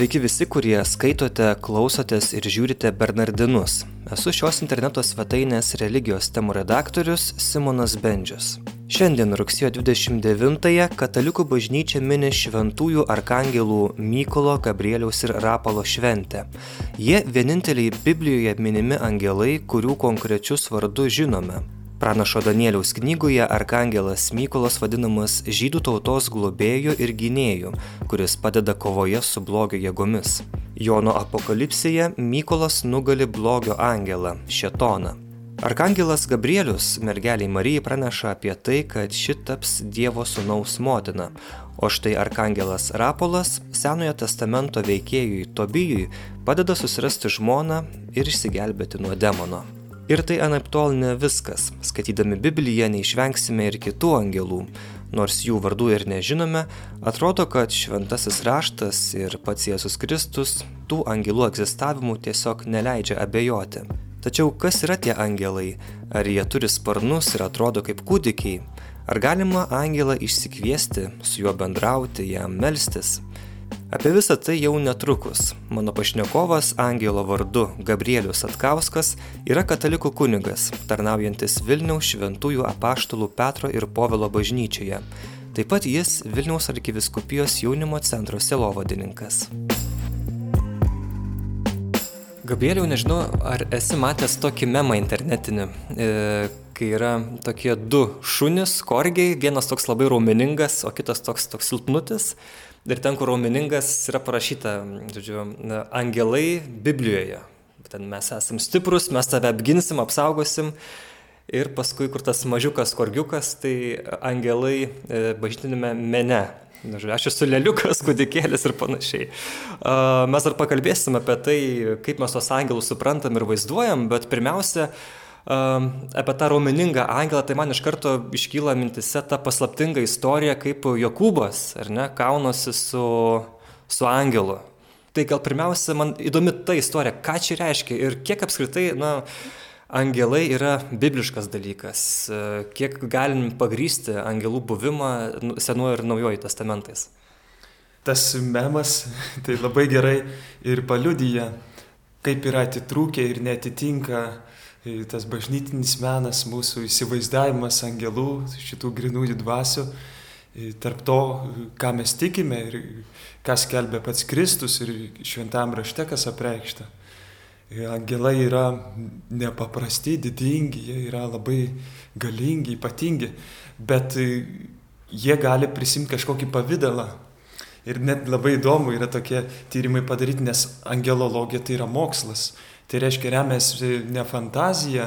sveiki visi, kurie skaitote, klausotės ir žiūrite Bernardinus. Esu šios interneto svetainės religijos temų redaktorius Simonas Bendžius. Šiandien rugsėjo 29-ąją Katalikų bažnyčia mini šventųjų arkangelų Mykolo, Gabrieliaus ir Rapalo šventę. Jie vieninteliai Biblijoje minimi angelai, kurių konkrečius vardus žinome. Pranašo Danieliaus knygoje arkangelas Mykolas vadinamas žydų tautos globėju ir gynėju, kuris padeda kovoje su blogio jėgomis. Jono apokalipsėje Mykolas nugali blogio angelą - Šetoną. Arkangelas Gabrielius mergeliai Marijai praneša apie tai, kad ši taps Dievo sūnaus motina, o štai Arkangelas Rapolas Senojo testamento veikėjui Tobijui padeda susirasti žmoną ir išsigelbėti nuo demono. Ir tai anaiptol ne viskas. Skaitydami Bibliją neišvengsime ir kitų angelų. Nors jų vardų ir nežinome, atrodo, kad šventasis raštas ir pats Jėzus Kristus tų angelų egzistavimų tiesiog neleidžia abejoti. Tačiau kas yra tie angelai? Ar jie turi sparnus ir atrodo kaip kūdikiai? Ar galima angelą išsikviesti, su juo bendrauti, jam melstis? Apie visą tai jau netrukus. Mano pašnekovas Angelo vardu Gabrielius Atkauskas yra katalikų kunigas, tarnaujantis Vilniaus šventųjų apaštalų Petro ir Povelo bažnyčioje. Taip pat jis Vilniaus arkiviskupijos jaunimo centro selovadininkas. Gabrieliau, nežinau, ar esi matęs tokį memą internetinį, e, kai yra tokie du šunys, korgiai, vienas toks labai raumeningas, o kitas toks, toks silpnutis. Ir ten, kur raumeningas yra parašyta, žodžiu, angelai Biblijoje. Ten mes esam stiprus, mes tave apginsim, apsaugosim. Ir paskui, kur tas mažiukas korgiukas, tai angelai e, bažnytinėme mene. Žodžiu, aš esu leliukas, kudikėlis ir panašiai. Mes dar pakalbėsim apie tai, kaip mes tos angelus suprantam ir vaizduojam, bet pirmiausia, apie tą raumeningą angelą, tai man iš karto iškyla mintise ta paslaptinga istorija, kaip Jokūbas, ar ne, kaunosi su, su angelu. Tai gal pirmiausia, man įdomi ta istorija, ką čia reiškia ir kiek apskritai, na, angelai yra bibliškas dalykas, kiek galim pagrysti angelų buvimą nu, senuoju ir naujoju testamentais. Tas memas tai labai gerai ir paliudyja, kaip yra atitrūkę ir netitinka tas bažnytinis menas, mūsų įsivaizdavimas angelų, šitų grinųjų dvasių, tarp to, ką mes tikime ir kas kelbė pats Kristus ir šventam rašte, kas apreikšta. Angelai yra nepaprasti, didingi, jie yra labai galingi, ypatingi, bet jie gali prisimti kažkokį pavydalą. Ir net labai įdomu yra tokie tyrimai padaryti, nes angelologija tai yra mokslas. Tai reiškia remiasi ne fantazija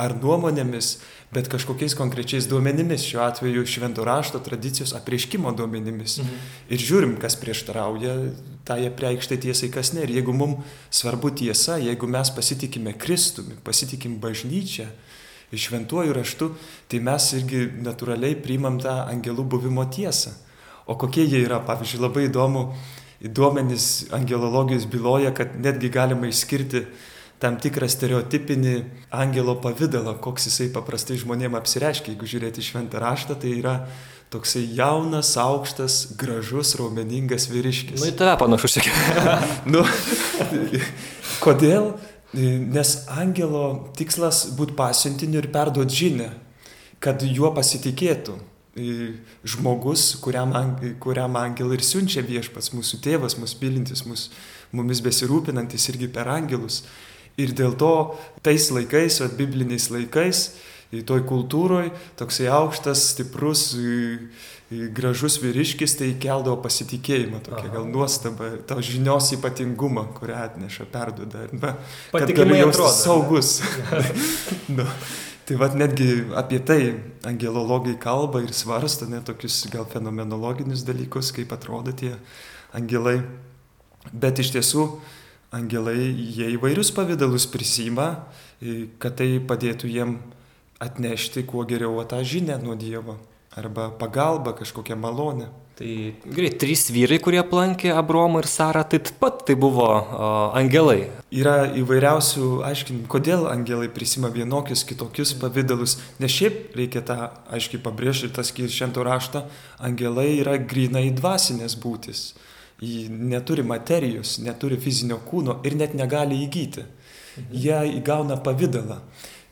ar nuomonėmis, bet kažkokiais konkrečiais duomenimis, šiuo atveju švento rašto tradicijos apreiškimo duomenimis. Mhm. Ir žiūrim, kas prieštarauja tai apreikštai tiesai, kas ne. Ir jeigu mums svarbu tiesa, jeigu mes pasitikime Kristumi, pasitikim bažnyčią, šventuoju raštu, tai mes irgi natūraliai priimam tą angelų buvimo tiesą. O kokie jie yra, pavyzdžiui, labai įdomu, duomenys angelologijos byloja, kad netgi galima išskirti tam tikrą stereotipinį angelo pavydalą, koks jisai paprastai žmonėms apsireiškia. Jeigu žiūrėti šventą raštą, tai yra toksai jaunas, aukštas, gražus, raumeningas vyriškis. Na, nu, į tave panašus tiek. nu, kodėl? Nes angelo tikslas būti pasiuntiniu ir perduoti žinę, kad juo pasitikėtų žmogus, kuriam, kuriam angelai ir siunčia viešpats, mūsų tėvas, mūsų mylintis, mūsų, mumis besirūpinantis irgi per angelus. Ir dėl to tais laikais, o bibliniais laikais, toj kultūroje toksai aukštas, stiprus, gražus vyriškis tai keldavo pasitikėjimą, tokia gal nuostaba, to žinios ypatingumą, kurią atneša, perduoda. Arba, kad gali jaustis saugus. nu, tai vad netgi apie tai angelologai kalba ir svarsta, net tokius gal fenomenologinius dalykus, kaip atrodo tie angelai. Bet iš tiesų, angelai jie įvairius pavydalus prisima, kad tai padėtų jiem atnešti kuo geriau tą žinę nuo Dievo arba pagalba kažkokią malonę. Tai gerai, trys vyrai, kurie aplankė Abromą ir Sarą, tai taip pat tai buvo o, angelai. Yra įvairiausių aiškinimų, kodėl angelai prisima vienokius, kitokius pavydalus, nes šiaip reikia tą aiškiai pabrėžti, tas švento raštą, angelai yra grinai dvasinės būtis Ji neturi materijos, neturi fizinio kūno ir net negali įgyti. Mhm. Jie įgauna pavydalą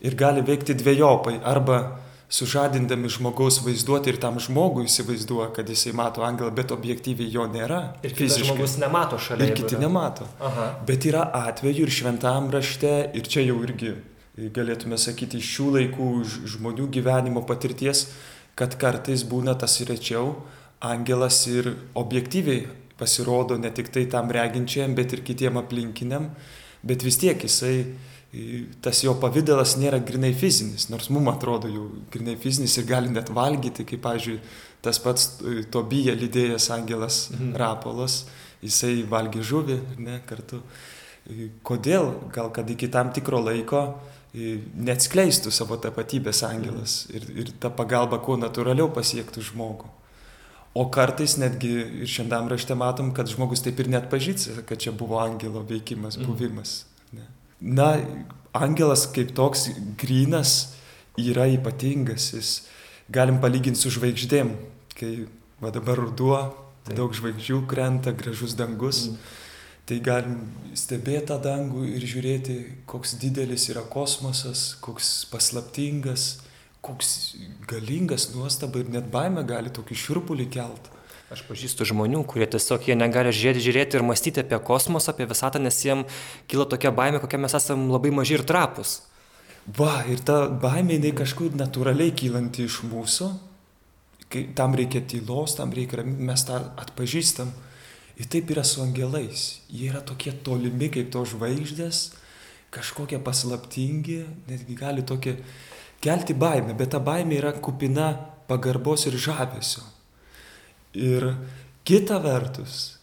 ir gali veikti dviejopai. Arba sužadindami žmogaus vaizduoti ir tam žmogui įsivaizduoja, kad jisai mato angelą, bet objektyviai jo nėra. Ir fiziškai žmogus nemato šalia. Ir kiti nemato. Aha. Bet yra atveju ir šventam rašte, ir čia jau irgi galėtume sakyti iš šių laikų žmonių gyvenimo patirties, kad kartais būna tas rečiau, angelas ir objektyviai pasirodo ne tik tai tam reginčiam, bet ir kitiem aplinkiniam, bet vis tiek jisai tas jo pavydalas nėra grinai fizinis, nors mums atrodo jau grinai fizinis ir gali net valgyti, kaip, pavyzdžiui, tas pats Tobija lydėjęs angelas mhm. Rapolas, jisai valgė žuvį, ne, kartu. Kodėl? Gal kad iki tam tikro laiko neatskleistų savo tapatybės angelas mhm. ir, ir ta pagalba kuo natūraliau pasiektų žmogų. O kartais netgi ir šiandien rašte matom, kad žmogus taip ir net pažįsta, kad čia buvo angelo veikimas, mhm. buvimas. Ne na, angelas kaip toks grinas yra ypatingas, jis galim palyginti su žvaigždėm, kai va dabar ruduo, Taip. daug žvaigždžių krenta, gražus dangus. Mm. Tai galim stebėti tą dangų ir žiūrėti, koks didelis yra kosmosas, koks paslaptingas, koks galingas nuostaba ir net baime gali tokį šiurpulį kelti. Aš pažįstu žmonių, kurie tiesiog jie negali žiūrėti, žiūrėti ir mąstyti apie kosmosą, apie visatą, nes jiems kyla tokia baimė, kokia mes esame labai maži ir trapus. Va, ir ta baimė, jinai kažkur natūraliai kylanti iš mūsų, kai tam reikia tylos, tam reikia ramybės, mes tą atpažįstam. Ir taip yra su angelais. Jie yra tokie tolimi kaip to žvaigždės, kažkokie paslaptingi, netgi gali tokie kelti baimę, bet ta baimė yra kupina pagarbos ir žavesio. Ir kita vertus,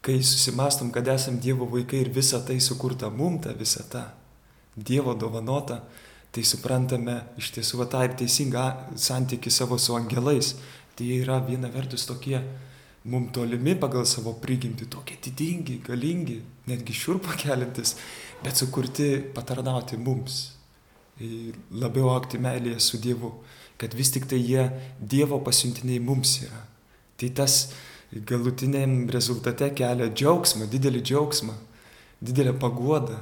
kai susimastom, kad esam Dievo vaikai ir visa tai sukurta mum, ta visa ta Dievo dovanota, tai suprantame iš tiesų tą ir teisingą santyki savo su angelais. Tai yra viena vertus tokie mum tolimi pagal savo prigimtį, tokie didingi, galingi, netgi šiurpą kelintis, bet sukurti patarnauti mums. Ir labiau akti meilėje su Dievu, kad vis tik tai jie Dievo pasiuntiniai mums yra. Tai tas galutiniam rezultate kelia džiaugsmą, didelį džiaugsmą, didelę paguodą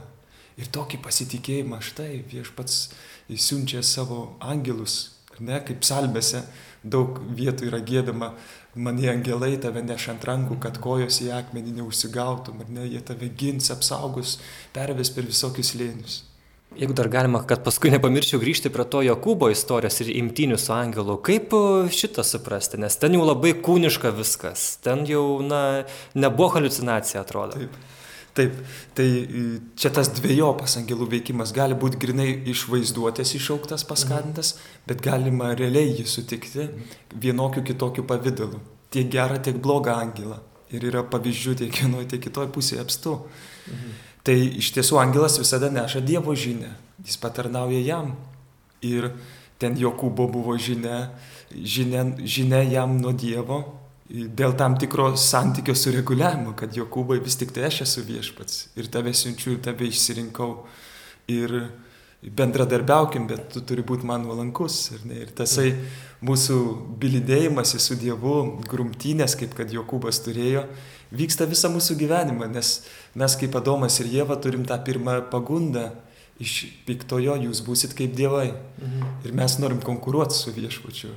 ir tokį pasitikėjimą. Štai viešpats įsiunčia savo angelus, ne, kaip salbėse daug vietų yra gėdama, mane angelai tave neš ant rankų, kad kojos į akmenį neužsigautum, ar ne, jie tave gins, apsaugos, perves per visokius lėnius. Jeigu dar galima, kad paskui nepamirščiau grįžti prie to Jokūbo istorijos ir imtinių su angelu, kaip e, šitą suprasti, nes ten jau labai kūniška viskas, ten jau, na, nebuvo halucinacija, atrodo. Taip. Taip, tai e, čia tas dviejopas angelų veikimas gali būti grinai iš vaizduotės išauktas, paskatintas, mhm. bet galima realiai jį sutikti vienokiu kitokiu pavydalu. Tiek gerą, tiek blogą angelą. Ir yra pavyzdžių tiek vienoje, tiek kitoje pusėje apstu. Mhm. Tai iš tiesų angelas visada neša Dievo žinę, jis patarnauja jam. Ir ten Jokūbo buvo žinia, žinia, žinia jam nuo Dievo dėl tam tikro santykio sureguliavimo, kad Jokūbai vis tik tai aš esu viešpats ir tave siunčiu ir tave išsirinkau. Ir bendradarbiaukim, bet tu turi būti man nuolankus. Ir, ne, ir tasai mūsų bilidėjimas su Dievu, grumtynės, kaip kad Jokūbas turėjo, vyksta visą mūsų gyvenimą, nes mes kaip Adomas ir Jėva turim tą pirmą pagundą iš piktojo, jūs būsit kaip dievai. Mhm. Ir mes norim konkuruoti su viešpačiu.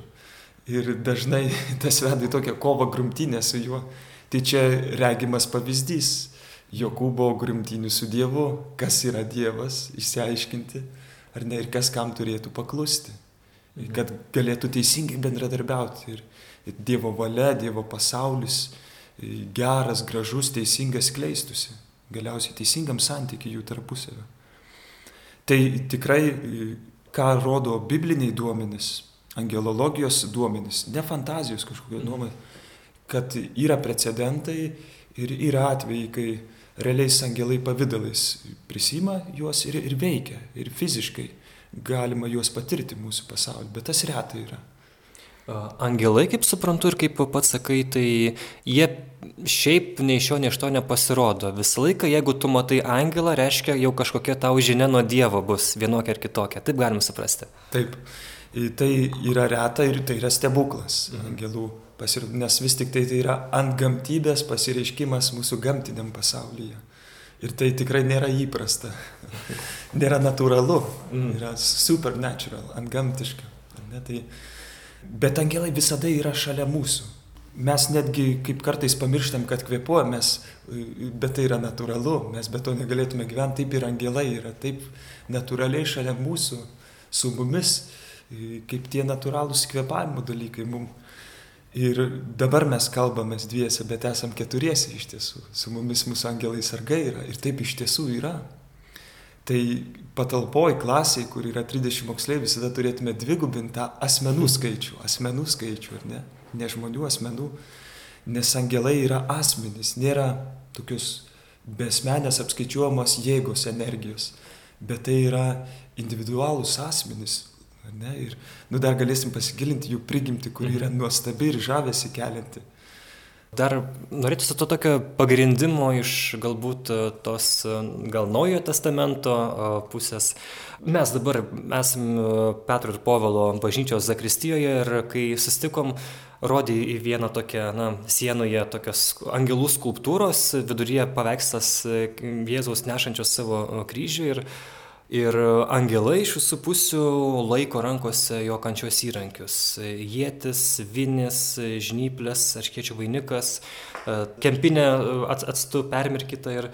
Ir dažnai tas veda į tokią kovą grumtynę su juo. Tai čia regimas pavyzdys. Jokūbo grumtynių su Dievu, kas yra Dievas, išsiaiškinti, ar ne, ir kas kam turėtų paklusti. Mhm. Kad galėtų teisingai bendradarbiauti. Ir, ir Dievo valia, Dievo pasaulis, geras, gražus, teisingas kleistusi, galiausiai teisingam santykiai jų tarpusavio. Tai tikrai, ką rodo bibliniai duomenys, angelologijos duomenys, ne fantazijos kažkokie nuomonė, kad yra precedentai ir yra atvejai, kai realiais angelai pavydalais prisima juos ir, ir veikia, ir fiziškai galima juos patirti mūsų pasaulyje, bet tas retai yra. Angelai, kaip suprantu ir kaip pats sakai, tai jie šiaip nei šio, nei iš to nepasirodo. Visą laiką, jeigu tu matai angelą, reiškia jau kažkokia tau žinia nuo Dievo bus vienokia ar kitokia. Taip galim suprasti. Taip. Tai yra reta ir tai yra stebuklas. Mhm. Angelų Pasir... Nes vis tik tai tai yra ant gamtybės pasireiškimas mūsų gamtiniam pasaulyje. Ir tai tikrai nėra įprasta, nėra natūralu, mm. yra supernatural, antgamtiška. Ne, tai... Bet angelai visada yra šalia mūsų. Mes netgi kaip kartais pamirštam, kad kvepuojame, bet tai yra natūralu, mes be to negalėtume gyventi, taip ir angelai yra, taip natūraliai šalia mūsų, su mumis, kaip tie natūralūs kvepavimo dalykai mums Ir dabar mes kalbamės dviese, bet esam keturiesi iš tiesų. Su mumis mūsų angelai sargai yra. Ir taip iš tiesų yra. Tai patalpoj klasiai, kur yra 30 moksleivių, visada turėtume dvigubinti tą asmenų skaičių. Asmenų skaičių, ar ne? Ne žmonių asmenų. Nes angelai yra asmenys, nėra tokius besmenės apskaičiuojamos jėgos energijos. Bet tai yra individualūs asmenys, Ne? Ir nu, dar galėsim pasigilinti jų prigimti, kuri yra mhm. nuostabi ir žavesi kelianti. Dar norėtųsi to tokio pagrindimo iš galbūt e, tos e, gal naujojo testamento e, pusės. Mes dabar esame Petro ir Povelo bažnyčios Zakristijoje ir kai sustikom, rodė į vieną tokią, na, sienoje tokios angelų skulptūros, viduryje paveikslas Jėzaus nešančios savo kryžių ir Ir angelai iš visų pusių laiko rankose jo kančios įrankius - jėtis, vinis, žnyplės, arškiečių vainikas, e, kempinė atstu permirkyta. Ir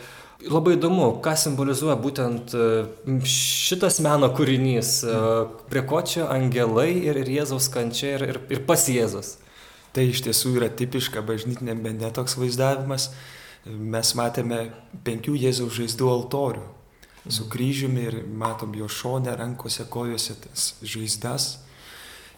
labai įdomu, ką simbolizuoja būtent e, šitas meno kūrinys, e, prie ko čia angelai ir Jėzaus kančia ir, ir, ir pas Jėzus. Tai iš tiesų yra tipiška bažnytinė bendė toks vaizdavimas. Mes matėme penkių Jėzaus žaizdų altorių su kryžiumi ir matom jo šonę, rankose, kojose tas žaizdas.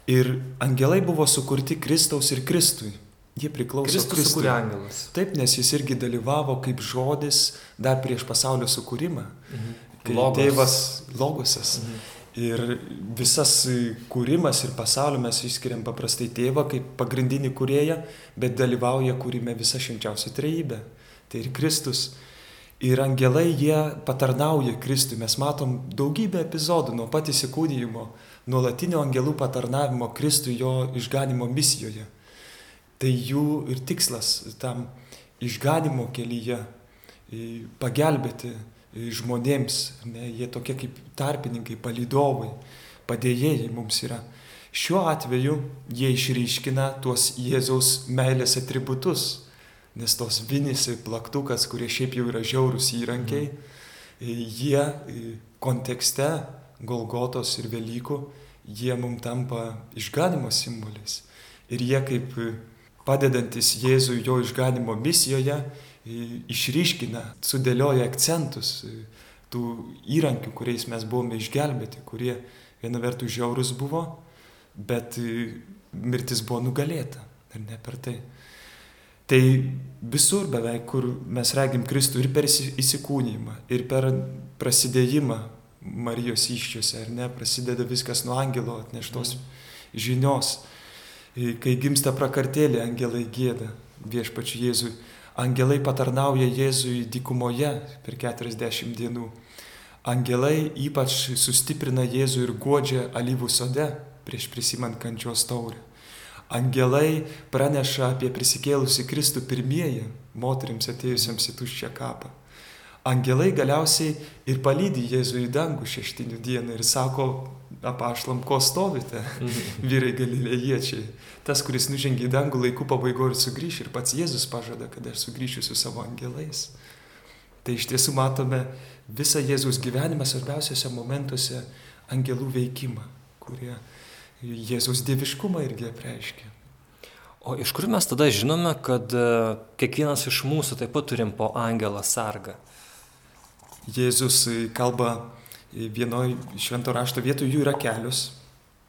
Ir angelai buvo sukurti Kristaus ir Kristui. Jie priklauso Kristus Kristui. Kristus angelas. Taip, nes jis irgi dalyvavo kaip žodis dar prieš pasaulio sukūrimą. Mhm. Logos. tėvas Logosas. Mhm. Ir visas kūrimas ir pasaulio mes išskiriam paprastai tėvą kaip pagrindinį kurėją, bet dalyvauja kūrime visa švenčiausia trejybė. Tai ir Kristus. Ir angelai jie patarnauja Kristui. Mes matom daugybę epizodų nuo pat įsikūnyjimo, nuolatinio angelų patarnavimo Kristui jo išganimo misijoje. Tai jų ir tikslas tam išganimo kelyje pagelbėti žmonėms. Ne, jie tokie kaip tarpininkai, palydovai, padėjėjai mums yra. Šiuo atveju jie išryškina tuos Jėzaus meilės atributus nes tos vinis ir plaktukas, kurie šiaip jau yra žiaurūs įrankiai, jie kontekste Golgotos ir Velykų, jie mums tampa išganimo simboliais. Ir jie kaip padedantis Jėzui jo išganimo misijoje, išryškina, sudėlioja akcentus tų įrankių, kuriais mes buvome išgelbėti, kurie viena vertus žiaurus buvo, bet mirtis buvo nugalėta. Ir ne per tai. Tai visur beveik, kur mes regim Kristų ir per įsikūnymą, ir per prasidėjimą Marijos iščiose, ar ne, prasideda viskas nuo angelo atneštos žinios. Kai gimsta prakartėlė, angelai gėda viešpačiu Jėzui. Angelai patarnauja Jėzui dykumoje per 40 dienų. Angelai ypač sustiprina Jėzų ir godžia alyvų sode prieš prisimant kančios taurę. Angelai praneša apie prisikėlusi Kristų pirmieji moteriams atėjusiems į tuščią kapą. Angelai galiausiai ir palydi Jėzų į dangų šeštinių dieną ir sako apašlam, ko stovite, mhm. vyrai galilėjiečiai. Tas, kuris nužengė į dangų laikų pabaigoje ir sugrįš ir pats Jėzus pažada, kad aš sugrįšiu su savo angelais. Tai iš tiesų matome visą Jėzus gyvenimą svarbiausiose momentuose angelų veikimą, kurie Jėzaus dieviškumą irgi apreiškia. O iš kur mes tada žinome, kad e, kiekvienas iš mūsų taip pat turim po angelą sargą? Jėzus kalba vienoje švento rašto vietoje, jų yra kelios.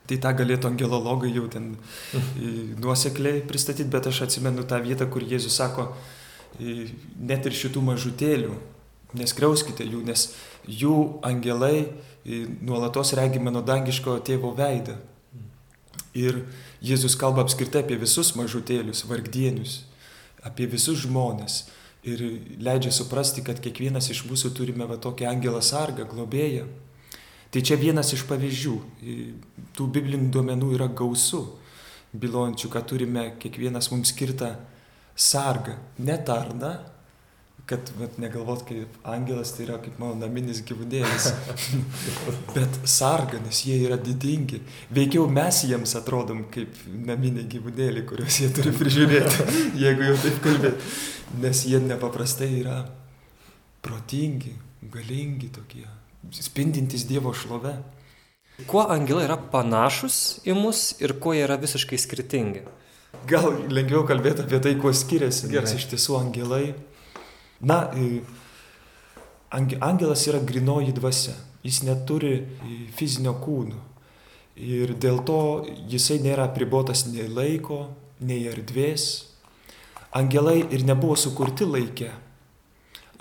Tai tą galėtų angelologai jau ten nuosekliai pristatyti, bet aš atsimenu tą vietą, kur Jėzus sako, net ir šitų mažutėlių, neskriauskite jų, nes jų angelai nuolatos regi mano dangiško tėvo veidą. Ir Jėzus kalba apskritai apie visus mažutėlius, vargdienius, apie visus žmonės. Ir leidžia suprasti, kad kiekvienas iš mūsų turime va tokį angelą sargą, globėją. Tai čia vienas iš pavyzdžių. Tų biblinių duomenų yra gausu. bylojančių, kad turime kiekvienas mums skirtą sargą, ne tarną, kad vat, negalvot, kaip angelas tai yra kaip mano naminis gyvūnėlis, bet sarga, nes jie yra didingi. Veikiau mes jiems atrodom kaip naminiai gyvūnėliai, kuriuos jie turi prižiūrėti, jeigu jau taip kalbėt, nes jie nepaprastai yra protingi, galingi tokie, spindintys Dievo šlove. Kuo angelai yra panašus į mus ir kuo jie yra visiškai skirtingi? Gal lengviau kalbėti apie tai, kuo skiriasi, Gerai. nes iš tiesų angelai, na, angelas yra grinoji dvasia, jis neturi fizinio kūno ir dėl to jisai nėra pribotas nei laiko, nei erdvės. Angelai ir nebuvo sukurti laikė.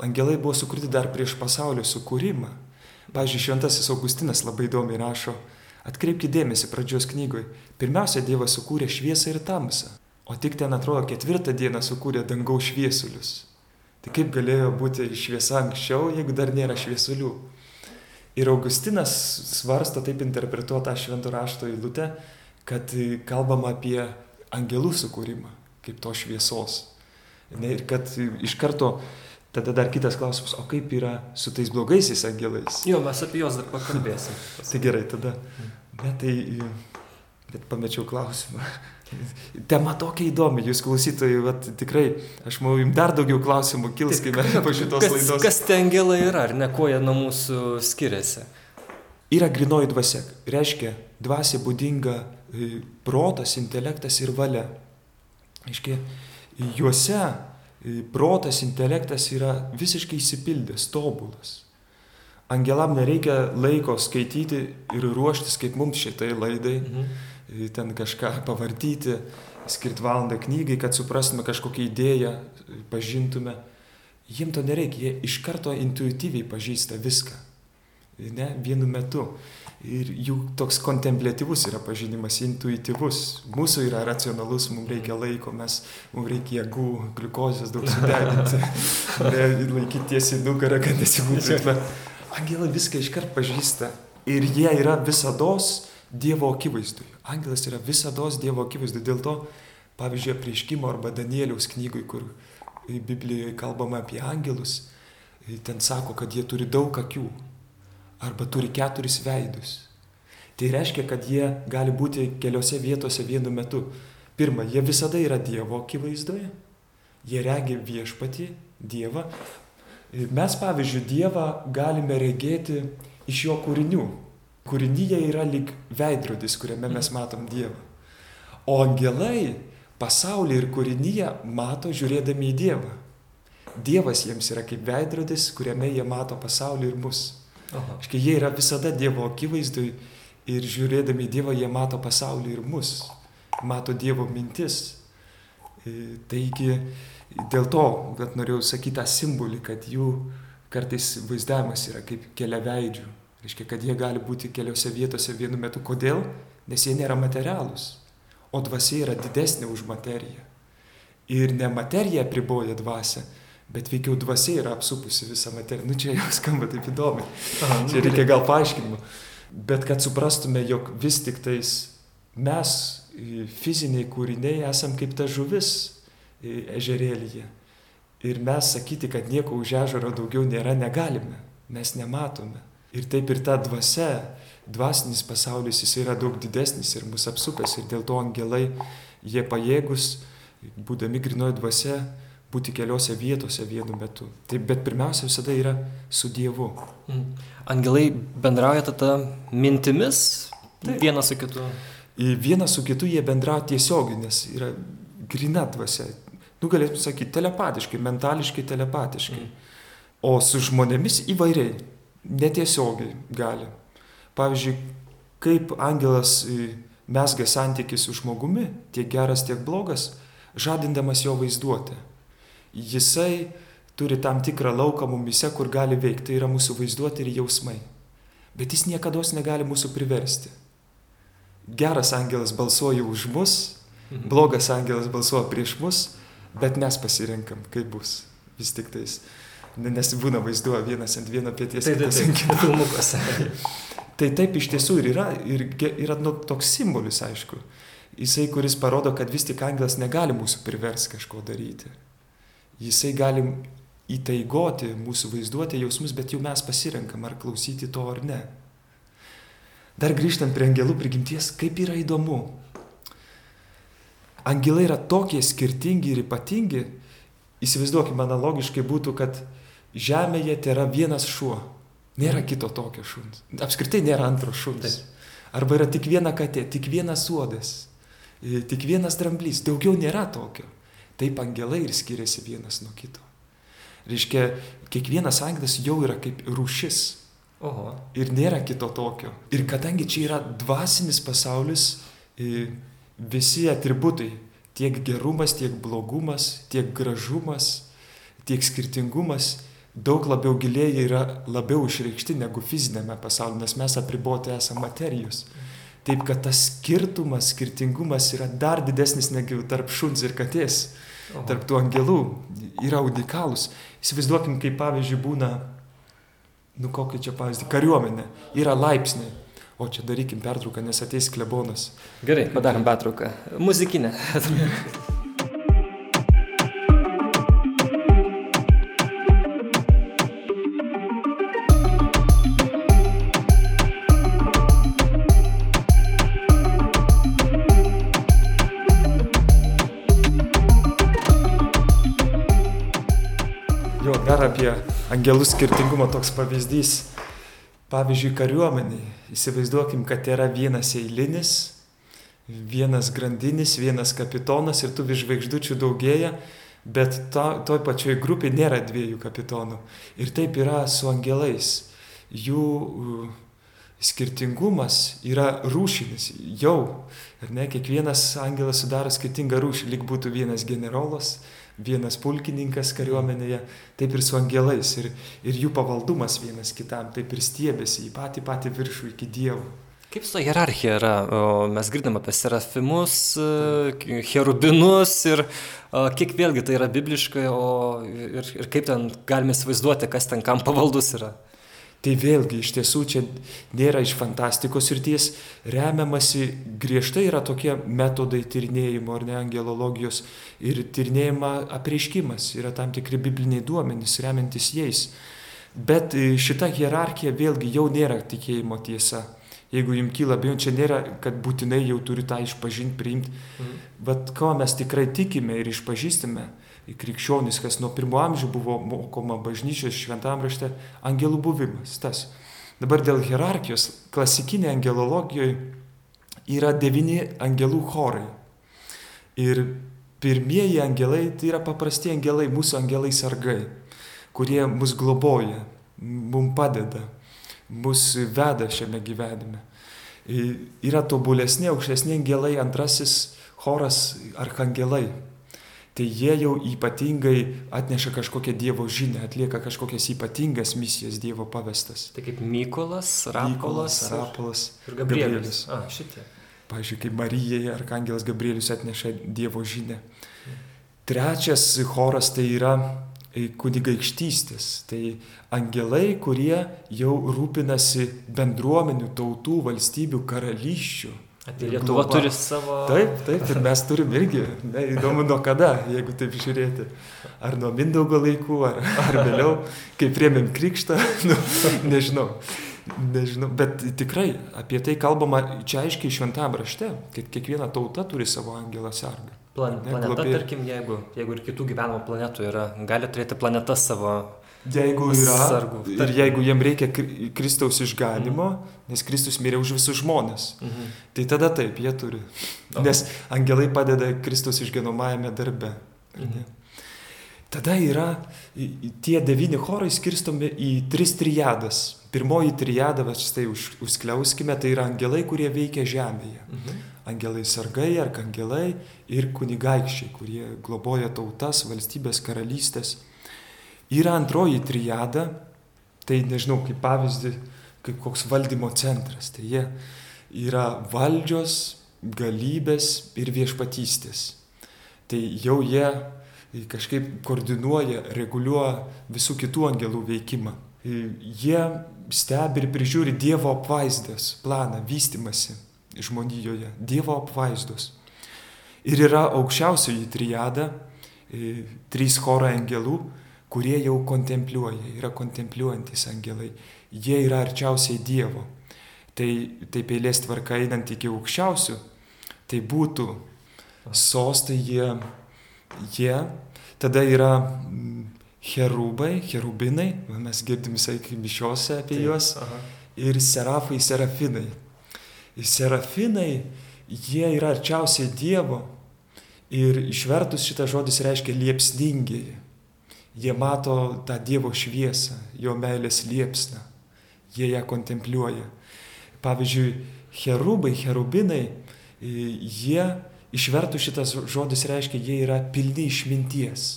Angelai buvo sukurti dar prieš pasaulio sukūrimą. Pavyzdžiui, Šventasis Augustinas labai įdomiai rašo, atkreipkite dėmesį pradžios knygoje, pirmiausia Dievas sukūrė šviesą ir tamsą, o tik ten atrodo ketvirtą dieną sukūrė dangaus šviesulius. Tai kaip galėjo būti šviesa anksčiau, jeigu dar nėra šviesulių? Ir Augustinas svarsto taip interpretuotą šventų rašto eilutę, kad kalbama apie angelų sukūrimą, kaip to šviesos. Ir kad iš karto Tada dar kitas klausimas, o kaip yra su tais blogaisiais angelais? Jo, mes apie juos dar pakalbėsim. tai gerai, tada. Bet tai, bet pamečiau klausimą. Tema tokia įdomi, jūs klausytojai, vat, tikrai, aš manau, jums dar daugiau klausimų kils, kai mes po šitos kas, laidos. Kas tie angelai yra, ar ne, kuo jie nuo mūsų skiriasi? Yra grinoji dvasia, reiškia, dvasia būdinga e, protas, intelektas ir valia. Reiškia, juose protas, intelektas yra visiškai įsipildęs, tobulas. Angelam nereikia laiko skaityti ir ruoštis kaip mums šitai laidai, mhm. Ten kažką pavartyti, skirti valandą knygai, kad suprastume kažkokią idėją, pažintume. Jiems to nereikia, jie iš karto intuityviai pažįsta viską. Ne, vienu metu ir jų toks kontemplatyvus yra pažinimas, intuityvus. Mūsų yra racionalus, mums reikia laiko, mes, mums reikia jėgų, gliukozės daug sudeginti, laikyti tiesiai nugarą, kad nesigūtume. Angelai viską iškart pažįsta ir jie yra visados Dievo akivaizdui. Angelas yra visados Dievo akivaizdui. Dėl to, pavyzdžiui, prieškimo arba Danieliaus knygui, kur Biblijoje kalbama apie angelus, ten sako, kad jie turi daug akių arba turi keturis veidus. Tai reiškia, kad jie gali būti keliose vietose vienu metu. Pirma, jie visada yra Dievo akivaizdoje, jie regi viešpatį, Dievą. Mes, pavyzdžiui, Dievą galime regėti iš jo kūrinių. Kūrinyje yra lyg veidrodis, kuriame mes matom Dievą. O angelai pasaulį ir kūrinyje mato žiūrėdami į Dievą. Dievas jiems yra kaip veidrodis, kuriame jie mato pasaulį ir mus. Škai jie yra visada Dievo akivaizdui ir žiūrėdami į Dievą jie mato pasaulį ir mus, mato Dievo mintis. E, taigi dėl to, kad norėjau sakyti tą simbolį, kad jų kartais vaizdavimas yra kaip keliaveidžių. Reiškia, kad jie gali būti keliose vietose vienu metu. Kodėl? Nes jie nėra materialūs. O dvasia yra didesnė už materiją. Ir ne materija priboja dvasę, bet veikiau dvasia yra apsupusi visą materiją. Nu čia jau skamba taip įdomi. Aha, nu, čia reikia gal paaiškinimo. Bet kad suprastume, jog vis tik tais mes, fiziniai kūriniai, esam kaip ta žuvis ežerėlyje. Ir mes sakyti, kad nieko už ežero daugiau nėra, negalime. Mes nematome. Ir taip ir ta dvasia, dvasinis pasaulis, jis yra daug didesnis ir mus apsupęs. Ir dėl to angelai, jie pajėgus, būdami grinoji dvasia, būti keliose vietose vienu metu. Taip, bet pirmiausia visada yra su Dievu. Mm. Angelai bendrauja tada mintimis Taip. vienas su kitu. Vienas su kitu jie bendrauja tiesiogiai, nes yra grina dvasia. Nu, galėtume sakyti, telepatiškai, mentališkai, telepatiškai. Mm. O su žmonėmis įvairiai, netiesiogiai gali. Pavyzdžiui, kaip angelas mesga santykių su žmogumi, tiek geras, tiek blogas, žadindamas jo vaizduotę jisai turi tam tikrą lauką mumise, kur gali veikti, tai yra mūsų vaizduoti ir jausmai. Bet jis niekada negali mūsų priversti. Geras angelas balsuoja už mus, mhm. blogas angelas balsuoja prieš mus, bet mes pasirenkam, kaip bus. Vis tik tais. Nes būna vaizduoja vienas ant vieno pėties. Tai kitas ant kito filmukas. tai taip iš tiesų ir yra. Ir yra nu, toks simbolis, aišku. jisai, kuris parodo, kad vis tik angelas negali mūsų privers kažko daryti. Jisai gali įtaigoti mūsų vaizduotę jausmus, bet jau mes pasirenkam, ar klausyti to ar ne. Dar grįžtant prie angelų prigimties, kaip yra įdomu. Angelai yra tokie skirtingi ir ypatingi. Įsivaizduokime, analogiškai būtų, kad Žemėje tai yra vienas šuo. Nėra kito tokio šuns. Apskritai nėra antro šuns. Taip. Arba yra tik viena katė, tik vienas uodas, tik vienas dramblys. Daugiau nėra tokio. Taip angelai ir skiriasi vienas nuo kito. Reiškia, kiekvienas angelas jau yra kaip rūšis. Oho. Ir nėra kito tokio. Ir kadangi čia yra dvasinis pasaulis, visi atributai, tiek gerumas, tiek blogumas, tiek gražumas, tiek skirtingumas, daug labiau giliai yra labiau išreikšti negu fizinėme pasaulyje, nes mes apriboti esame materijos. Taip kad tas skirtumas, skirtingumas yra dar didesnis negu tarp šuns ir katės, Oho. tarp tų angelų, yra unikalus. Įsivaizduokim, kaip pavyzdžiui būna, nu kokį čia pavyzdį, kariuomenė, yra laipsniai. O čia darykim pertrauką, nes ateis klebonas. Gerai, padarom pertrauką. Muzikinę. apie angelų skirtingumą toks pavyzdys. Pavyzdžiui, kariuomeniai. Įsivaizduokim, kad yra vienas eilinis, vienas grandinis, vienas kapitonas ir tų žvaigždučių daugėja, bet to, toj pačioj grupiai nėra dviejų kapitonų. Ir taip yra su angelais. Jų skirtingumas yra rūšinis. Jau, ar ne, kiekvienas angelas sudaro skirtingą rūšį, lyg būtų vienas generolas, vienas pulkininkas kariuomenėje, taip ir su angelais. Ir, ir jų pavaldumas vienas kitam, taip ir stiebėsi į patį patį viršų iki dievų. Kaip su hierarchija yra? Mes girdam apie serafimus, e, cherubinus ir kiek vėlgi tai yra bibliškai, o ir, ir kaip ten galime įsivaizduoti, kas ten kam pavaldus yra. Tai vėlgi iš tiesų čia nėra iš fantastikos ryties, remiamasi griežtai yra tokie metodai tyrinėjimo ar ne angelologijos ir tyrinėjimo apreiškimas, yra tam tikri bibliniai duomenys, remiantis jais. Bet e, šita hierarchija vėlgi jau nėra tikėjimo tiesa. Jeigu jums kyla abejonių, čia nėra, kad būtinai jau turi tą išpažinti, priimti. Mhm. Bet ko mes tikrai tikime ir išpažįstame, krikščionys, kas nuo pirmo amžių buvo mokoma bažnyčios šventam rašte, angelų buvimas. Tas. Dabar dėl hierarchijos, klasikinė angelologijoje yra devyni angelų chorai. Ir pirmieji angelai tai yra paprasti angelai, mūsų angelai sargai, kurie mus globoja, mums padeda, mus veda šiame gyvenime. Yra tobulesni, aukštesni angelai, antrasis choras arkangelai tai jie jau ypatingai atneša kažkokią Dievo žinę, atlieka kažkokias ypatingas misijas Dievo pavestas. Tai kaip Mykolas, Rapolas, Rapolas ir Gabrielis. A, šitie. Pavyzdžiui, kaip Marijai Arkangelas Gabrielius atneša Dievo žinę. Trečias choras tai yra e, kunigaikštystės. Tai angelai, kurie jau rūpinasi bendruomenių, tautų, valstybių, karalysčių Tai Lietuva globa. turi savo. Taip, taip, ir mes turim irgi, ne, įdomu nuo kada, jeigu taip žiūrėti. Ar nuo Mindaugo laikų, ar, ar vėliau, kai priemėm krikštą, nu, nežinau. Nežinau, bet tikrai apie tai kalbama čia aiškiai šventame rašte, kad kiekviena tauta turi savo angelą sargą. Plan, planeta, globė... tarkim, jeigu, jeigu ir kitų gyvenimo planetų yra, gali turėti planetas savo Jeigu yra, sargų. ir jeigu jiem reikia Kristaus išganimo, mhm. nes Kristus mirė už visus žmonės, mhm. tai tada taip, jie turi. O. Nes angelai padeda Kristaus išganomajame darbe. Mhm. Tada yra tie devyni chorai skirstomi į tris triadas. Pirmoji triada, va štai už, užskliauskime, tai yra angelai, kurie veikia žemėje. Mhm. Angelai sargai, arkangelai ir kunigaikščiai, kurie globoja tautas, valstybės, karalystės. Yra antroji triada, tai nežinau, kaip pavyzdį, kaip koks valdymo centras. Tai jie yra valdžios, galybės ir viešpatystės. Tai jau jie kažkaip koordinuoja, reguliuoja visų kitų angelų veikimą. Jie stebi ir prižiūri Dievo apvaizdos planą, vystimasi žmonijoje, Dievo apvaizdos. Ir yra aukščiausioji triada, e, trys chorai angelų, kurie jau kontempliuoja, yra kontempliuojantis angelai. Jie yra arčiausiai Dievo. Tai taip eilės tvarka einant iki aukščiausių, tai būtų sostai jie, jie tada yra mm, cherubai, cherubinai, mes girdim visai mišiose apie juos, aha. ir serafai, serafinai. Serafinai, jie yra arčiausiai Dievo ir išvertus šitas žodis reiškia liepsningiai. Jie mato tą Dievo šviesą, jo meilės liepsną, jie ją kontempliuoja. Pavyzdžiui, cherubai, cherubinai, jie išvertus šitas žodis reiškia, jie yra pilni išminties,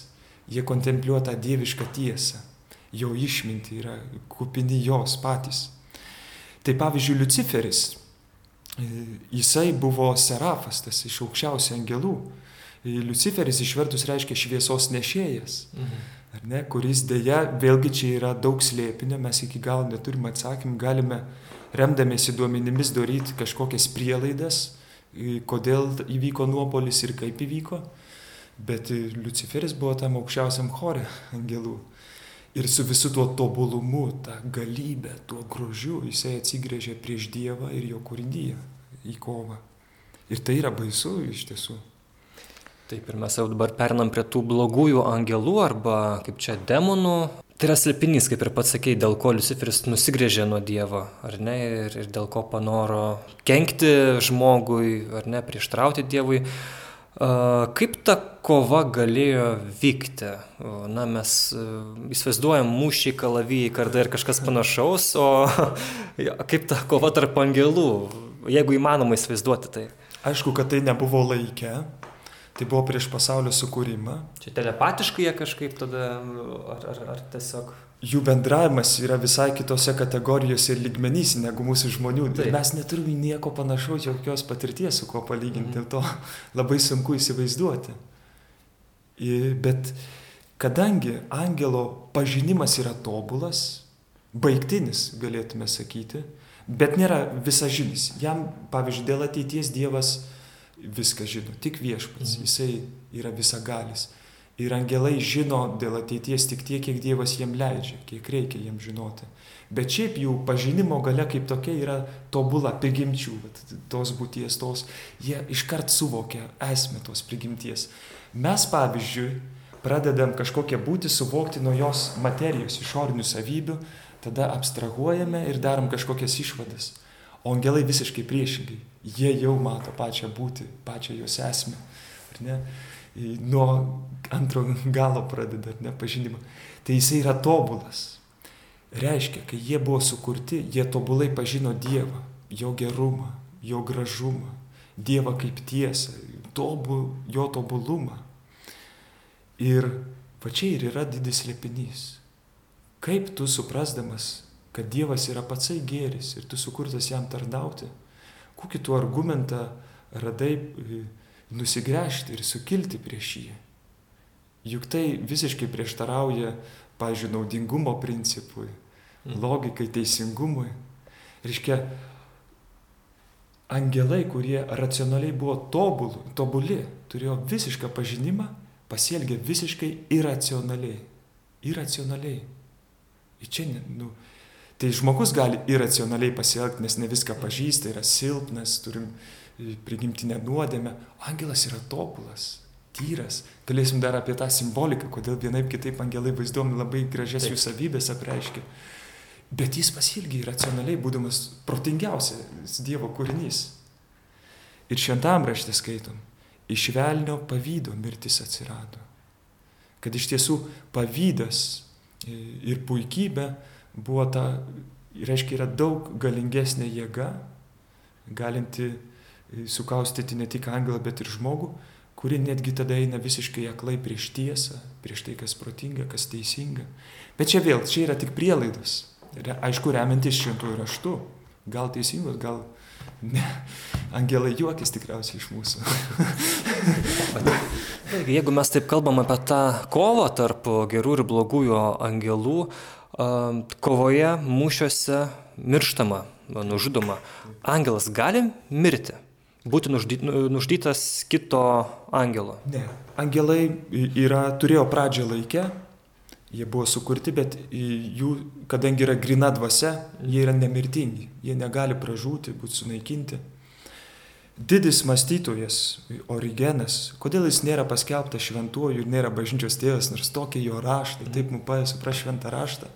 jie kontempliuoja tą dievišką tiesą, jo išmintį yra kupini jos patys. Tai pavyzdžiui, Luciferis, jisai buvo serafas, tas iš aukščiausių angelų. Luciferis išvertus reiškia šviesos nešėjas. Mhm. Ar ne, kuris dėja, vėlgi čia yra daug slėpinio, mes iki galo neturime atsakymų, galime remdamėsi duomenimis daryti kažkokias prielaidas, kodėl įvyko nuopolis ir kaip įvyko, bet Luciferis buvo tam aukščiausiam chore angelų. Ir su visu tuo tobulumu, tą galybę, tuo grožiu jisai atsigrėžė prieš Dievą ir jo kūrinyje į kovą. Ir tai yra baisu iš tiesų. Taip ir mes jau dabar pernam prie tų blogųjų angelų arba kaip čia demonų. Tai yra slėpinys, kaip ir pats sakėjai, dėl ko Luciferis nusigrėžė nuo Dievo, ar ne, ir, ir dėl ko panoro kenkti žmogui, ar ne, prieštrauti Dievui. Kaip ta kova galėjo vykti? Na, mes įsivaizduojam mūšiai, kalavijai, kardai ir kažkas panašaus, o kaip ta kova tarp angelų, jeigu įmanoma įsivaizduoti tai? Aišku, kad tai nebuvo laike, Tai buvo prieš pasaulio sukūrimą. Čia telepatiškai jie kažkaip tada, ar, ar, ar tiesiog... Jų bendravimas yra visai kitose kategorijose ir lygmenys negu mūsų žmonių. Taip. Mes neturime nieko panašaus, jokios patirties su kuo palyginti, dėl to labai sunku įsivaizduoti. Bet kadangi angelo pažinimas yra tobulas, baigtinis, galėtume sakyti, bet nėra visažinis. Jam, pavyzdžiui, dėl ateities Dievas viską žino, tik viešpats, mhm. jisai yra visagalis. Ir angelai žino dėl ateities tik tiek, kiek Dievas jiem leidžia, kiek reikia jiem žinoti. Bet šiaip jų pažinimo gale kaip tokia yra tobula prigimčių, tos būties, tos, jie iškart suvokia esmę tos prigimties. Mes pavyzdžiui pradedam kažkokią būti suvokti nuo jos materijos, išorinių savybių, tada abstrahuojame ir darom kažkokias išvadas. O angelai visiškai priešingai. Jie jau mato pačią būti, pačią jos esmę. Ar ne? Nuo antro galo pradeda, ar ne, pažinimą. Tai jisai yra tobulas. Reiškia, kai jie buvo sukurti, jie tobulai pažino Dievą, jo gerumą, jo gražumą, Dievą kaip tiesą, tobu, jo tobulumą. Ir va čia ir yra didis liepinys. Kaip tu suprasdamas kad Dievas yra patsai gėris ir tu sukurtas jam tarnauti, kokį tu argumentą radai e, nusigręžti ir sukilti prieš jį. Juk tai visiškai prieštarauja, pažiūrėjau, naudingumo principui, mm. logikai, teisingumui. Reiškia, angelai, kurie racionaliai buvo tobulų, tobuli, turėjo visišką pažinimą, pasielgė visiškai iracionaliai. Iracionaliai. Ir čia, nu, Tai žmogus gali iracionaliai pasielgti, nes ne viską pažįsta, yra silpnas, turim e, prigimtinę nuodėmę. Angelas yra tobulas, tyras. Galėsim dar apie tą simboliką, kodėl vienaip kitaip angelai vaizduomi labai gražias Taip. jų savybės apreiškia. Bet jis pasielgia iracionaliai, būdamas protingiausias Dievo kūrinys. Ir šventam rašte skaitom, iš velnio pavydo mirtis atsirado. Kad iš tiesų pavydas e, ir puikybė buvo ta, reiškia, yra daug galingesnė jėga, galinti e, sukaustyti ne tik angelą, bet ir žmogų, kuri netgi tada eina visiškai aklai prieš tiesą, prieš tai, kas protinga, kas teisinga. Bet čia vėl, čia yra tik prielaidos. Aišku, remiantis šventųjų raštų. Gal teisingos, gal ne. Angelai juokis tikriausiai iš mūsų. Jeigu mes taip kalbam apie tą kovą tarp gerų ir blogųjų angelų, kovoje, mūšiuose mirštama, nužudoma. Angelas gali mirti. Būti nuždy, nu, kito angelo. Ne. Angelai yra, turėjo pradžią laikę, jie buvo sukurti, bet jų, kadangi yra grina dvasia, jie yra nemirtingi, jie negali pražūti, būti sunaikinti. Didis mąstytojas Origenas, kodėl jis nėra paskelbtas šventuoju ir nėra bažnyčios tėvas, nors tokie jo raštai, taip mums padėjo suprasti šventą raštą,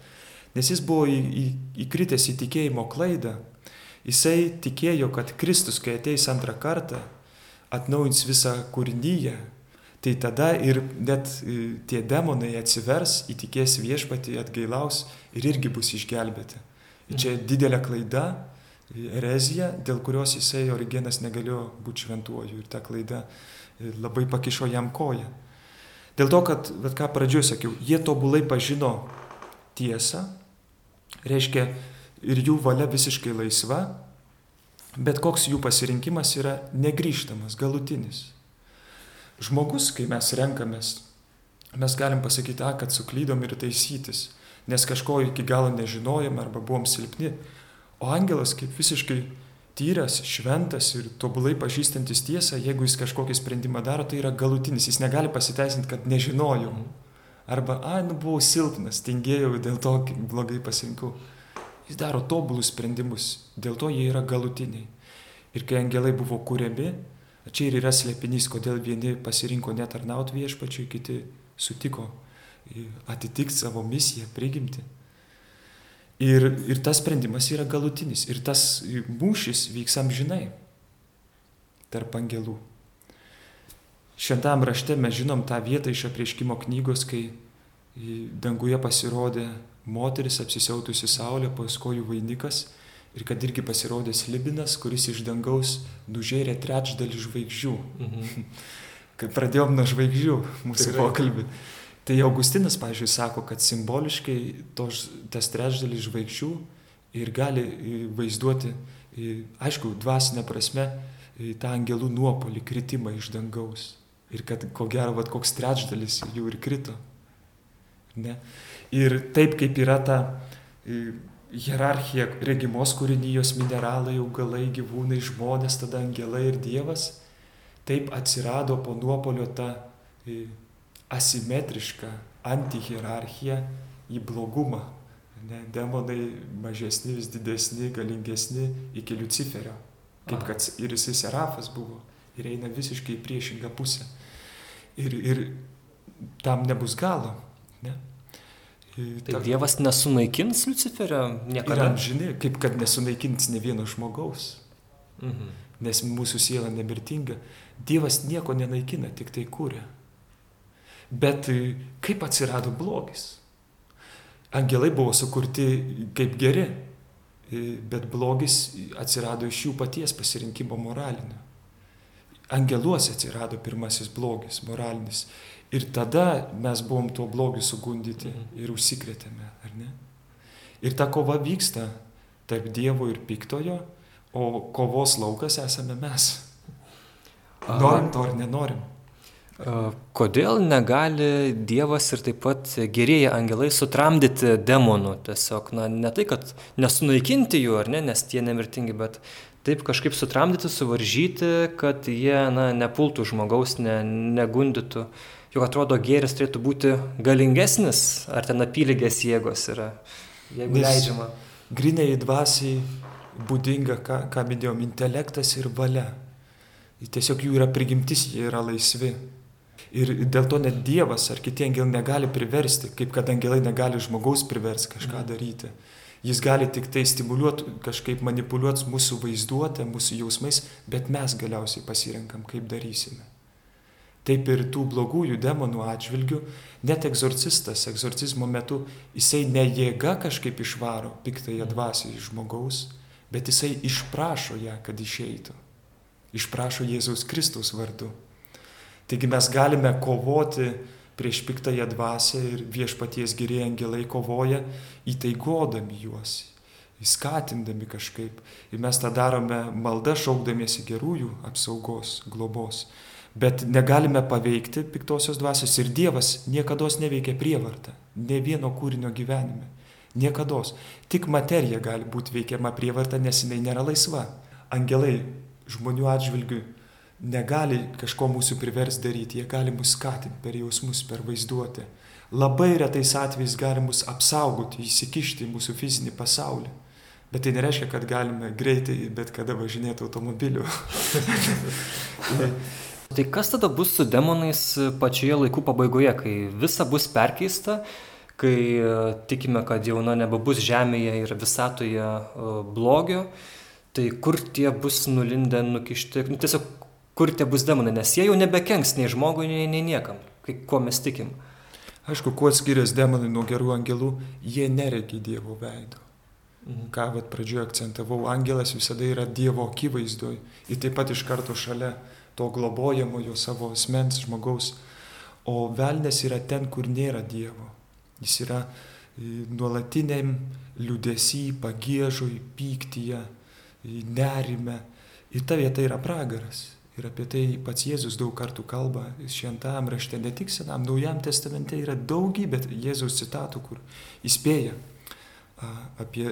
nes jis buvo į, į, įkritęs į tikėjimo klaidą. Jisai tikėjo, kad Kristus, kai ateis antrą kartą, atnaujins visą kūrinyje, tai tada ir net e, tie demonai atsivers, įtikės viešpatį, atgailaus ir irgi bus išgelbėti. Ir čia didelė klaida, erezija, dėl kurios jisai Origenas negalėjo būti šventuoju ir ta klaida e, labai pakišo jam koją. Dėl to, kad, bet ką pradžioje sakiau, jie tobulai pažino tiesą, reiškia ir jų valia visiškai laisva, bet koks jų pasirinkimas yra negryžtamas, galutinis. Žmogus, kai mes renkamės, mes galim pasakyti, a, kad suklydom ir taisytis, nes kažko iki galo nežinojom arba buvom silpni, O angelas kaip visiškai tyras, šventas ir tobulai pažįstantis tiesą, jeigu jis kažkokį sprendimą daro, tai yra galutinis, jis negali pasiteisinti, kad nežinojau. Arba, a, nu buvau silpnas, tingėjau, dėl to blogai pasirinkau. Jis daro tobulus sprendimus, dėl to jie yra galutiniai. Ir kai angelai buvo kuriami, čia ir yra slėpinys, kodėl vieni pasirinko netarnauti viešpačiui, kiti sutiko atitikti savo misiją, prigimti. Ir, ir tas sprendimas yra galutinis. Ir tas mūšis vyks amžinai tarp angelų. Šventam rašte mes žinom tą vietą iš aprieškimo knygos, kai danguje pasirodė moteris apsisiautusi saulė, paskojų vainikas ir kad irgi pasirodė slibinas, kuris iš dangaus nužėrė trečdalį žvaigždžių. Mhm. Kai pradėjom nuo žvaigždžių mūsų Tikrai. pokalbį. Tai Augustinas, pavyzdžiui, sako, kad simboliškai tos, tas trečdalis žvaigždžių ir gali vaizduoti, aišku, dvasinę prasme, tą angelų nuopolį, kritimą iš dangaus. Ir kad ko gero, vat, koks trečdalis jų ir krito. Ne? Ir taip kaip yra ta hierarchija regimos kūrinijos mineralai, augalai, gyvūnai, žmonės, tada angelai ir Dievas, taip atsirado po nuopolio ta asimetrišką antihierarchiją į blogumą. Ne, demonai mažesni, vis didesni, galingesni iki Luciferio. Kaip kad ir jisai serafas buvo. Ir eina visiškai į priešingą pusę. Ir, ir tam nebus galo. Ne? Tai Ta, Dievas nesunaikins Luciferio niekada. Ir žinai, kaip kad nesunaikins ne vieno žmogaus. Mhm. Nes mūsų siela nemirtinga. Dievas nieko nenaikina, tik tai kūrė. Bet e, kaip atsirado blogis? Angelai buvo sukurti kaip geri, bet blogis atsirado iš jų paties pasirinkimo moralinio. Angeluose atsirado pirmasis blogis, moralinis. Ir tada mes buvom tuo blogiu sugundyti mhm. ir užsikrėtėme, ar ne? Ir ta kova vyksta tarp Dievo ir piktojo, o kovos laukas esame mes. Norim to ar nenorim. Kodėl negali Dievas ir taip pat gerieji angelai sutramdyti demonų? Tiesiog, na, ne tai, kad nesunaikinti jų, ar ne, nes tie nemirtingi, bet taip kažkaip sutramdyti, suvaržyti, kad jie, na, nepultų žmogaus, ne, negundytų. Juk atrodo, gėris turėtų būti galingesnis, ar ten apylygės jėgos yra, jeigu nes leidžiama. Grinai dvasiai būdinga, ką, ką minėjom, intelektas ir valia. Tiesiog jų yra prigimtis, jie yra laisvi. Ir dėl to net Dievas ar kiti angelai negali priversti, kaip kad angelai negali žmogaus priversti kažką mhm. daryti. Jis gali tik tai stimuliuoti, kažkaip manipuliuoti mūsų vaizduotę, mūsų jausmais, bet mes galiausiai pasirenkam, kaip darysime. Taip ir tų blogųjų demonų atžvilgių, net egzorcistas egzorcizmo metu, jisai ne jėga kažkaip išvaro piktąją dvasį iš žmogaus, bet jisai išprašo ją, kad išeitų. Išprašo Jėzaus Kristaus vardu. Taigi mes galime kovoti prieš piktąją dvasę ir viešpaties geriai angelai kovoja įtaigodami juos, įskatindami kažkaip. Ir mes tą darome malda šaukdamiesi gerųjų apsaugos, globos. Bet negalime paveikti piktosios dvasios ir Dievas niekada neveikia prievartą, ne vieno kūrinio gyvenime. Niekada. Tik materija gali būti veikiama prievarta, nes jinai nėra laisva. Angelai žmonių atžvilgių negali kažko mūsų privers daryti, jie gali mus skatinti per jausmus, per vaizduotę. Labai retais atvejais gali mus apsaugoti, įsikišti į mūsų fizinį pasaulį. Bet tai nereiškia, kad galime greitai bet kada važinėti automobiliu. tai kas tada bus su demonais pačioje laikų pabaigoje, kai visa bus perkeista, kai e, tikime, kad jau na, nebebus žemėje ir visatoje e, blogio, tai kur tie bus nulindę, nukišti, nu, tiesiog kur tie bus demonai, nes jie jau nebekenks nei žmogui, nei, nei niekam, kai, kuo mes tikim. Aišku, kuo skiriasi demonai nuo gerų angelų, jie neregi Dievo veido. Mhm. Ką vat pradžioje akcentavau, angelas visada yra Dievo akivaizdoj ir taip pat iš karto šalia to globojamojo savo asmens žmogaus. O velnės yra ten, kur nėra Dievo. Jis yra e, nuolatiniam liūdėsi, pagėžui, pyktyje, nerime. Ir ta vieta yra pragaras. Ir apie tai pats Jėzus daug kartų kalba šventam rašte, ne tik senam, naujam testamente yra daugybė Jėzaus citatų, kur įspėja apie,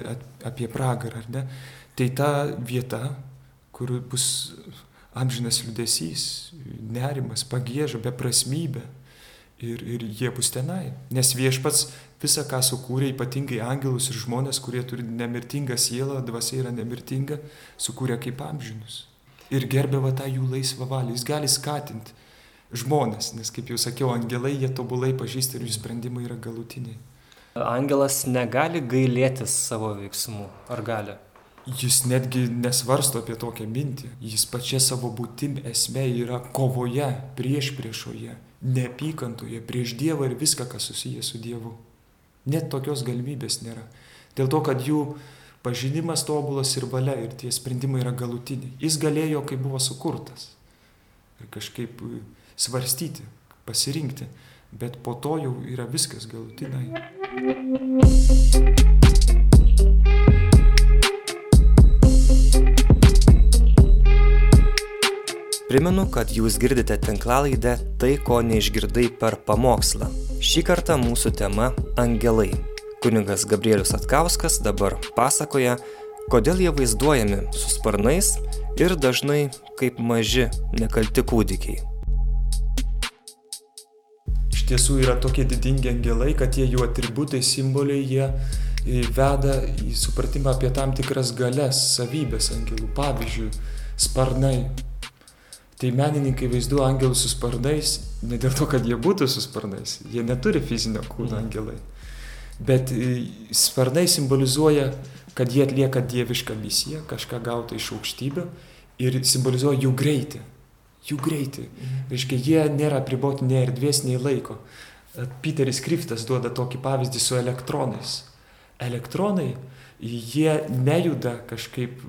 apie pragarą, ar ne? Tai ta vieta, kur bus amžinas liudesys, nerimas, pagėža, beprasmybė. Ir, ir jie bus tenai. Nes viešpats visą, ką sukūrė, ypatingai angelus ir žmonės, kurie turi nemirtingą sielą, dvasia yra nemirtinga, sukūrė kaip amžinus ir gerbė va tą jų laisvą valią. Jis gali skatinti žmonės, nes kaip jau sakiau, angelai jie tobulai pažįsta ir jų sprendimai yra galutiniai. Angelas negali gailėtis savo veiksmų, ar gali? Jis netgi nesvarsto apie tokią mintį. Jis pačia savo būtim esmė yra kovoje, prieš priešoje, neapykantoje, prieš Dievą ir viską, kas susiję su Dievu. Net tokios galimybės nėra. Dėl to, kad jų pažinimas tobulas ir valia ir tie sprendimai yra galutiniai. Jis galėjo, kai buvo sukurtas. Ir kažkaip e, svarstyti, pasirinkti, bet po to jau yra viskas galutinai. Primenu, kad jūs girdite tinklalaidę Tai, ko neišgirdai per pamokslą. Šį kartą mūsų tema - angelai. Kuningas Gabrielius Atkauskas dabar pasakoja, kodėl jie vaizduojami su sparnais ir dažnai kaip maži nekalti kūdikiai. Iš tiesų yra tokie didingi angelai, kad jie jų atributai, simboliai, jie e, veda į supratimą apie tam tikras galės, savybės angelų. Pavyzdžiui, sparnai. Tai menininkai vaizduoja angelus su sparnais, ne dėl to, kad jie būtų su sparnais, jie neturi fizinio kūno angelai bet e, sparnai simbolizuoja, kad jie atlieka dievišką misiją, kažką gautą iš aukštybių ir simbolizuoja jų greitį. Jų greitį. Mhm. Reiškia, jie nėra priboti nei erdvės, nei laiko. E, Peteris Kriftas duoda tokį pavyzdį su elektronais. Elektronai, jie nejuda kažkaip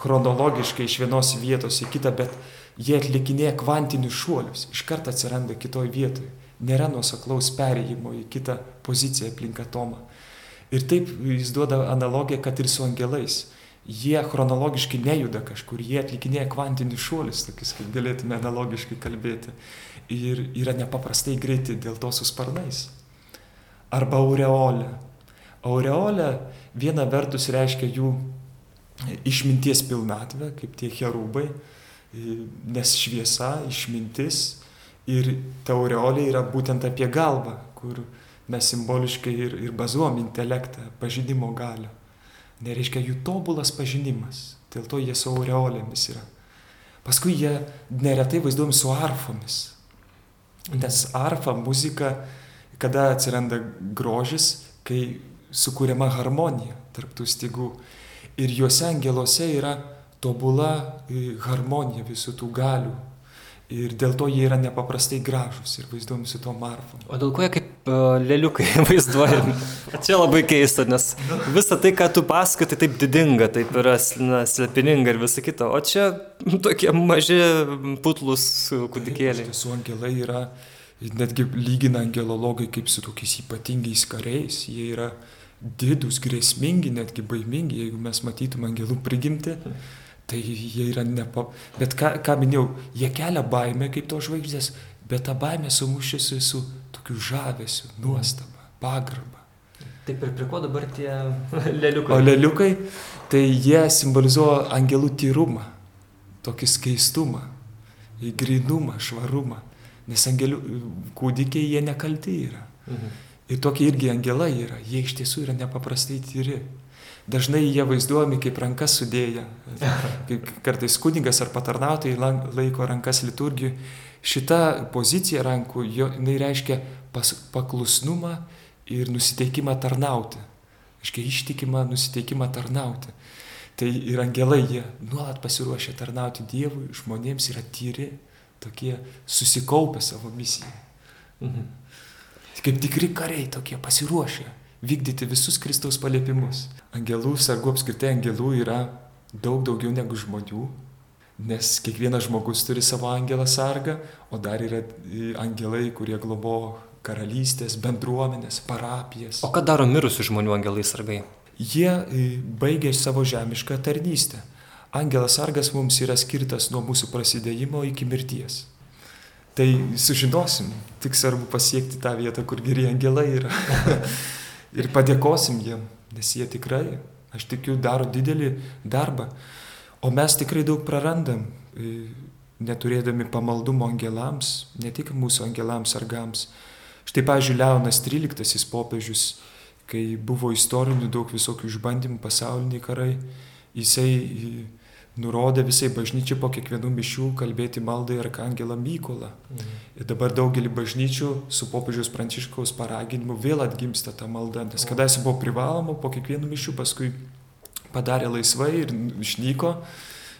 chronologiškai iš vienos vietos į kitą, bet jie atlikinėja kvantinius šuolius. Iš karto atsiranda kitoj vietoje nėra nuoseklaus perėjimo į kitą poziciją aplink atomą. Ir taip jis duoda analogiją, kad ir su angelais. Jie chronologiškai nejuda kažkur, jie atlikinėja kvantinius šuolius, tokius, kaip galėtume analogiškai kalbėti. Ir yra nepaprastai greiti dėl to su sparnais. Arba aureolė. Aureolė viena vertus reiškia jų išminties pilnatvę, kaip tie cherubai, nes šviesa, išmintis, Ir ta aureolė yra būtent apie galvą, kur mes simboliškai ir, ir bazuom intelektą, pažinimo galią. Nereiškia jų tobulas pažinimas, dėl to jie su aureolėmis yra. Paskui jie neretai vaizduojami su arfomis. Nes arfa muzika, kada atsiranda grožis, kai sukūriama harmonija tarptų stygų. Ir juose angeluose yra tobula e, harmonija visų tų galių, Ir dėl to jie yra nepaprastai gražus ir vaizduojami su tom arfom. O dėl ko jie kaip uh, lėliukai vaizduojami? Čia labai keista, nes visa tai, ką tu pasakoji, tai taip didinga, taip yra na, slepininga ir visa kita. O čia tokie maži putlus kūdikėliai. Su angelai yra, netgi lygina angelologai kaip su tokiais ypatingais kariais. Jie yra didus, grėsmingi, netgi baimingi, jeigu mes matytume angelų prigimti. Tai jie yra nepa... Bet ką, ką minėjau, jie kelia baimę kaip to žvaigždės, bet ta baimė sumušėsi su tokiu žavesiu, nuostaba, pagarba. Taip ir prie ko dabar tie lėliukai? O lėliukai, tai jie simbolizuoja angelų tyrumą. tokį skaistumą, grinumą, švarumą. Nes angelių kūdikiai jie nekalti yra. Mhm. Ir tokie irgi angelai yra, jie iš tiesų yra nepaprastai tyri. Dažnai jie vaizduojami kaip rankas sudėję. Kaip kartais kunigas ar patarnautojai laiko rankas liturgijai. Šita pozicija rankų, jo, jinai reiškia pas, paklusnumą ir nusiteikimą tarnauti. Aiškiai ištikimą nusiteikimą tarnauti. Tai ir angelai jie nuolat pasiruošę tarnauti Dievui, žmonėms yra tyri, tokie susikaupę savo misiją. Mhm. Kaip tikri kariai tokie pasiruošę vykdyti visus Kristaus paliepimus. Angelų sargų apskritai angelų yra daug daugiau negu žmonių, nes kiekvienas žmogus turi savo angelą sargą, o dar yra angelai, kurie globo karalystės, bendruomenės, parapijas. O ką daro mirusių žmonių angelai sargai? Jie baigia savo žemišką tarnystę. Angelas sargas mums yra skirtas nuo mūsų prasidėjimo iki mirties. Tai sužinosim, tik svarbu pasiekti tą vietą, kur geri angelai yra. ir padėkosim jiem, nes jie tikrai, aš tikiu, daro didelį darbą. O mes tikrai daug prarandam, e, neturėdami pamaldumo angelams, ne tik mūsų angelams sargams. Štai, pažiūrėjau, Leonas XIII popiežius, kai buvo istorinių daug visokių išbandymų, pasauliniai karai, jisai nurodė visai bažnyčiai po kiekvienų mišių kalbėti maldai Arkangelą Mykolą. Mhm. Ir dabar daugelį bažnyčių su popiežiaus Pranciškaus paraginimu vėl atgimsta ta malda, nes kadaise buvo privaloma po kiekvienų mišių, paskui padarė laisvai ir išnyko.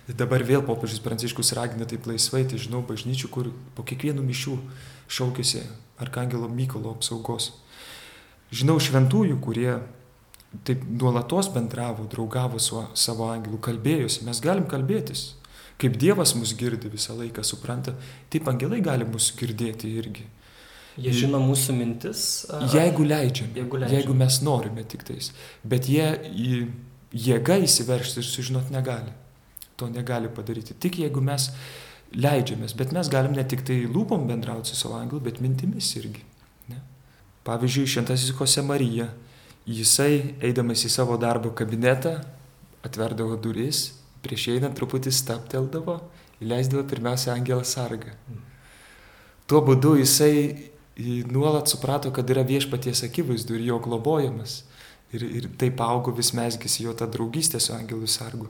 Ir dabar vėl popiežius Pranciškus ragina taip laisvai, tai žinau bažnyčių, kur po kiekvienų mišių šaukėsi Arkangelo Mykolo apsaugos. Žinau šventųjų, kurie taip nuolatos bendravo, draugavo su savo angelu, kalbėjosi, mes galim kalbėtis. Kaip Dievas mus girdi visą laiką, supranta, taip angelai gali mus girdėti irgi. Jie žino mūsų mintis. Ar... Jeigu leidžiam, jeigu leidžiam, jeigu mes norime tik tais. Bet jie į jėgą įsiveršti ir sužinot negali. To negali padaryti. Tik jeigu mes leidžiamės. Bet mes galim ne tik tai lūpom bendrauti su savo angelu, bet mintimis irgi. Ne? Pavyzdžiui, šventasis Kose Marija Jisai, eidamas į savo darbo kabinetą, atverdavo duris, prieš einant truputį stapteldavo, įleisdavo pirmiausia angelą sargą. Tuo būdu jisai nuolat suprato, kad yra viešpaties akivaizdu ir jo globojamas. Ir, ir taip augo vis mesgis jo ta draugystė su angelų sargu.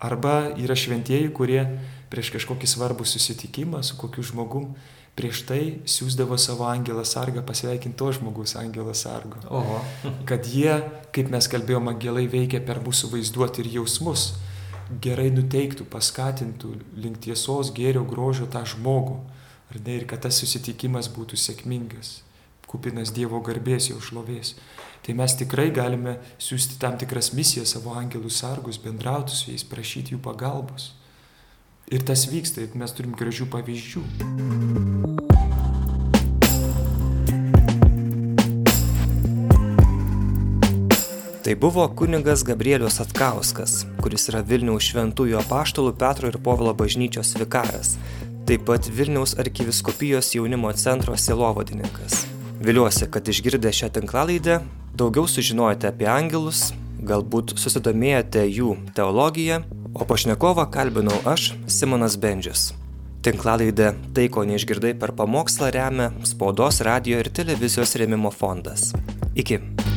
Arba yra šventieji, kurie prieš kažkokį svarbų susitikimą su kokiu žmogum prieš tai siūsdavo savo angelą sargą pasveikinti to žmogus angelą sargo. Oho. kad jie, kaip mes kalbėjome, angelai veikia per mūsų vaizduoti ir jausmus, gerai nuteiktų, paskatintų link tiesos, gėrio, grožio tą žmogų. Ar ne, ir kad tas susitikimas būtų sėkmingas, kupinas Dievo garbės jau šlovės. Tai mes tikrai galime siūsti tam tikras misijas savo angelų sargus, bendrauti su jais, prašyti jų pagalbos. Ir tas vyksta, ir mes turim gražių pavyzdžių. Tai buvo kunigas Gabrielius Atkauskas, kuris yra Vilniaus šventųjų apaštalų Petro ir Povilo bažnyčios vikaras, taip pat Vilniaus arkiviskupijos jaunimo centro sielovadininkas. Viliuosi, kad išgirdę šią tinklalaidę daugiau sužinojote apie angelus, galbūt susidomėjote jų teologiją o pašnekovą kalbinau aš, Simonas Bendžius. Tinklalaidę Tai, ko neišgirdai per pamokslą remia Spaudos, radio ir televizijos rėmimo fondas. Iki.